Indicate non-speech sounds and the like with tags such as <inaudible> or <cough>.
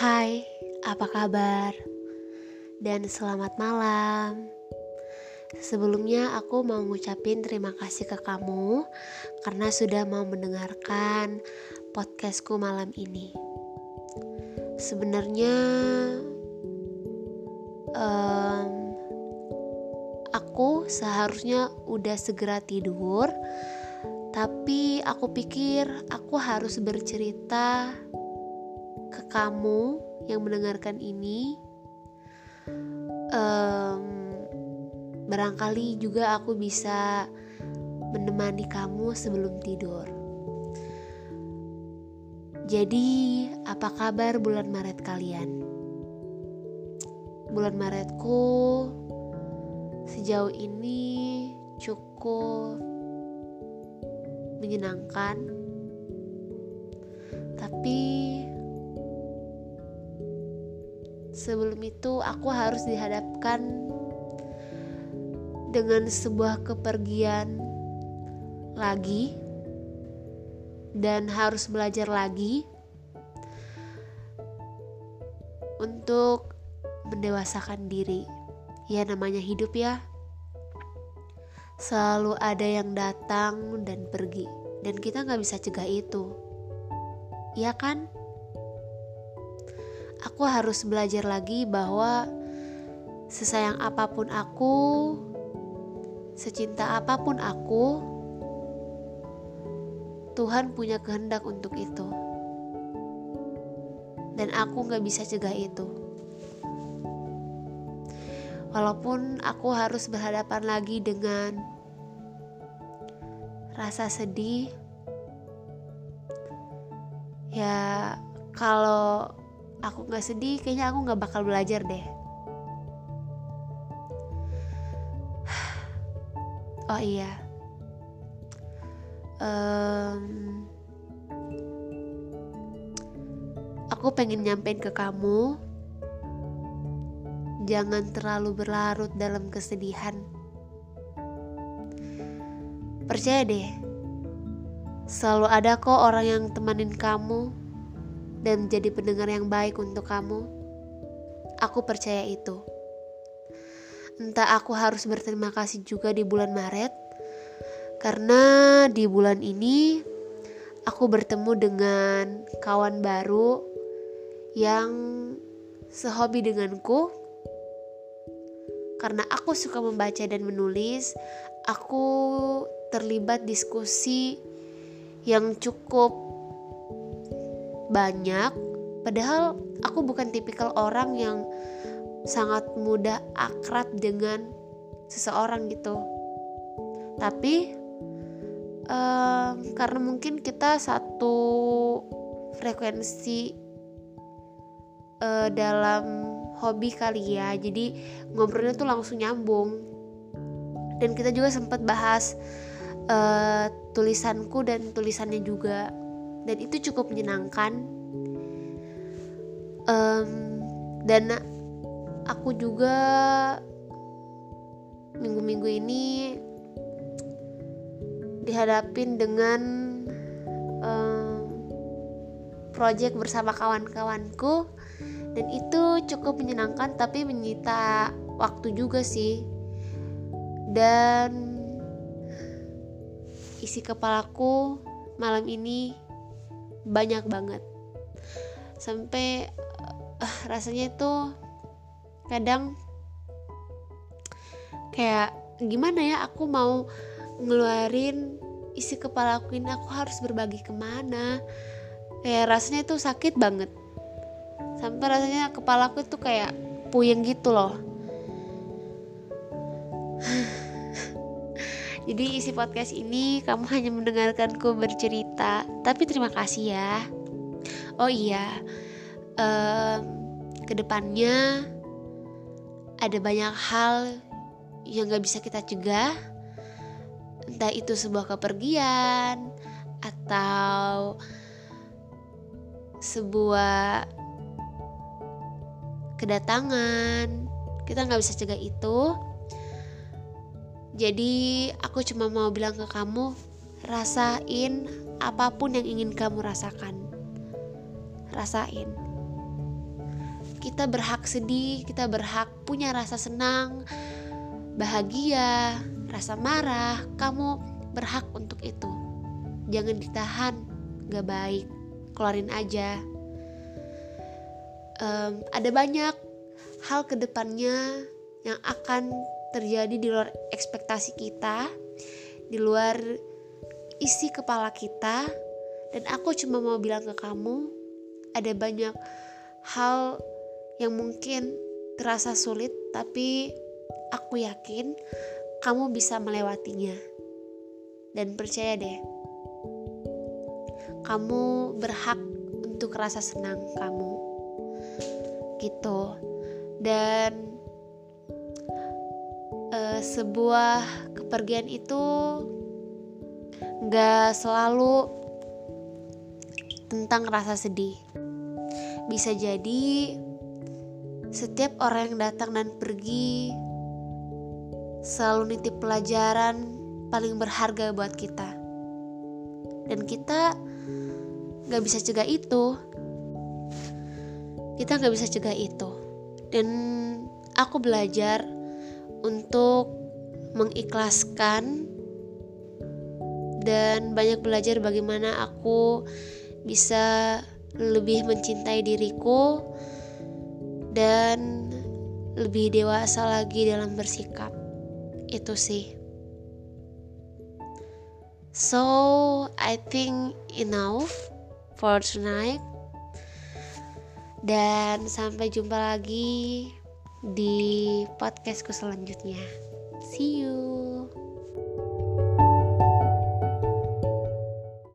Hai, apa kabar? Dan selamat malam. Sebelumnya aku mau ngucapin terima kasih ke kamu karena sudah mau mendengarkan podcastku malam ini. Sebenarnya um, aku seharusnya udah segera tidur, tapi aku pikir aku harus bercerita kamu yang mendengarkan ini. Um, barangkali juga aku bisa menemani kamu sebelum tidur. Jadi, apa kabar bulan Maret kalian? Bulan Maretku sejauh ini cukup menyenangkan, tapi sebelum itu aku harus dihadapkan dengan sebuah kepergian lagi dan harus belajar lagi untuk mendewasakan diri. Ya namanya hidup ya. Selalu ada yang datang dan pergi dan kita nggak bisa cegah itu. Iya kan? Aku harus belajar lagi bahwa sesayang apa pun aku, secinta apa pun aku, Tuhan punya kehendak untuk itu. Dan aku gak bisa cegah itu. Walaupun aku harus berhadapan lagi dengan rasa sedih, ya kalau aku nggak sedih kayaknya aku nggak bakal belajar deh. <sighs> Oh iya. Um, aku pengen nyampein ke kamu. Jangan terlalu berlarut dalam kesedihan. Percaya deh selalu ada kok orang yang temanin kamu dan menjadi pendengar yang baik untuk kamu. Aku percaya itu. Entah aku harus berterima kasih juga di bulan Maret, karena di bulan ini aku bertemu dengan kawan baru yang sehobi denganku. Karena aku suka membaca dan menulis, aku terlibat diskusi yang cukup banyak. Padahal aku bukan tipikal orang yang sangat mudah akrab dengan seseorang gitu. Tapi um, karena mungkin kita satu frekuensi uh, dalam hobi kali ya jadi ngobrolnya tuh langsung nyambung. Dan kita juga sempat bahas uh, tulisanku dan tulisannya juga dan itu cukup menyenangkan. Um, dan aku juga minggu-minggu ini dihadapin dengan um, project bersama kawan-kawanku. Dan itu cukup menyenangkan tapi menyita waktu juga sih. Dan isi kepalaku malam ini banyak banget. Sampai uh, rasanya itu kadang kayak gimana ya aku mau ngeluarin isi kepala aku ini aku harus berbagi ke mana? Kayak rasanya itu sakit banget. Sampai rasanya kepala aku itu kayak puyeng gitu loh. <sighs> Jadi isi podcast ini kamu hanya mendengarkanku bercerita, tapi terima kasih ya. Oh iya, um, ke depannya ada banyak hal yang gak bisa kita cegah, entah itu sebuah kepergian atau sebuah kedatangan, kita nggak bisa cegah itu. Jadi aku cuma mau bilang ke kamu, rasain apa pun yang ingin kamu rasakan. Rasain. kita berhak sedih kita berhak punya rasa senang bahagia rasa marah kamu berhak untuk itu jangan ditahan gak baik keluarin aja um, ada banyak hal ke depannya yang akan terjadi di luar ekspektasi kita di luar isi kepala kita dan aku cuma mau bilang ke kamu ada banyak hal yang mungkin terasa sulit tapi aku yakin kamu bisa melewatinya. Dan percaya deh kamu berhak untuk rasa senang kamu. Gitu. Dan uh, sebuah kepergian itu nggak selalu tentang rasa sedih. Bisa jadi setiap orang yang datang dan pergi selalu nitip pelajaran paling berharga buat kita. Dan kita nggak bisa cegah itu. Kita nggak bisa cegah itu. Dan aku belajar untuk mengikhlaskan dan banyak belajar bagaimana aku bisa lebih mencintai diriku dan lebih dewasa lagi dalam bersikap. Itu sih. So, I think enough for tonight. Dan sampai jumpa lagi di podcastku selanjutnya. See you.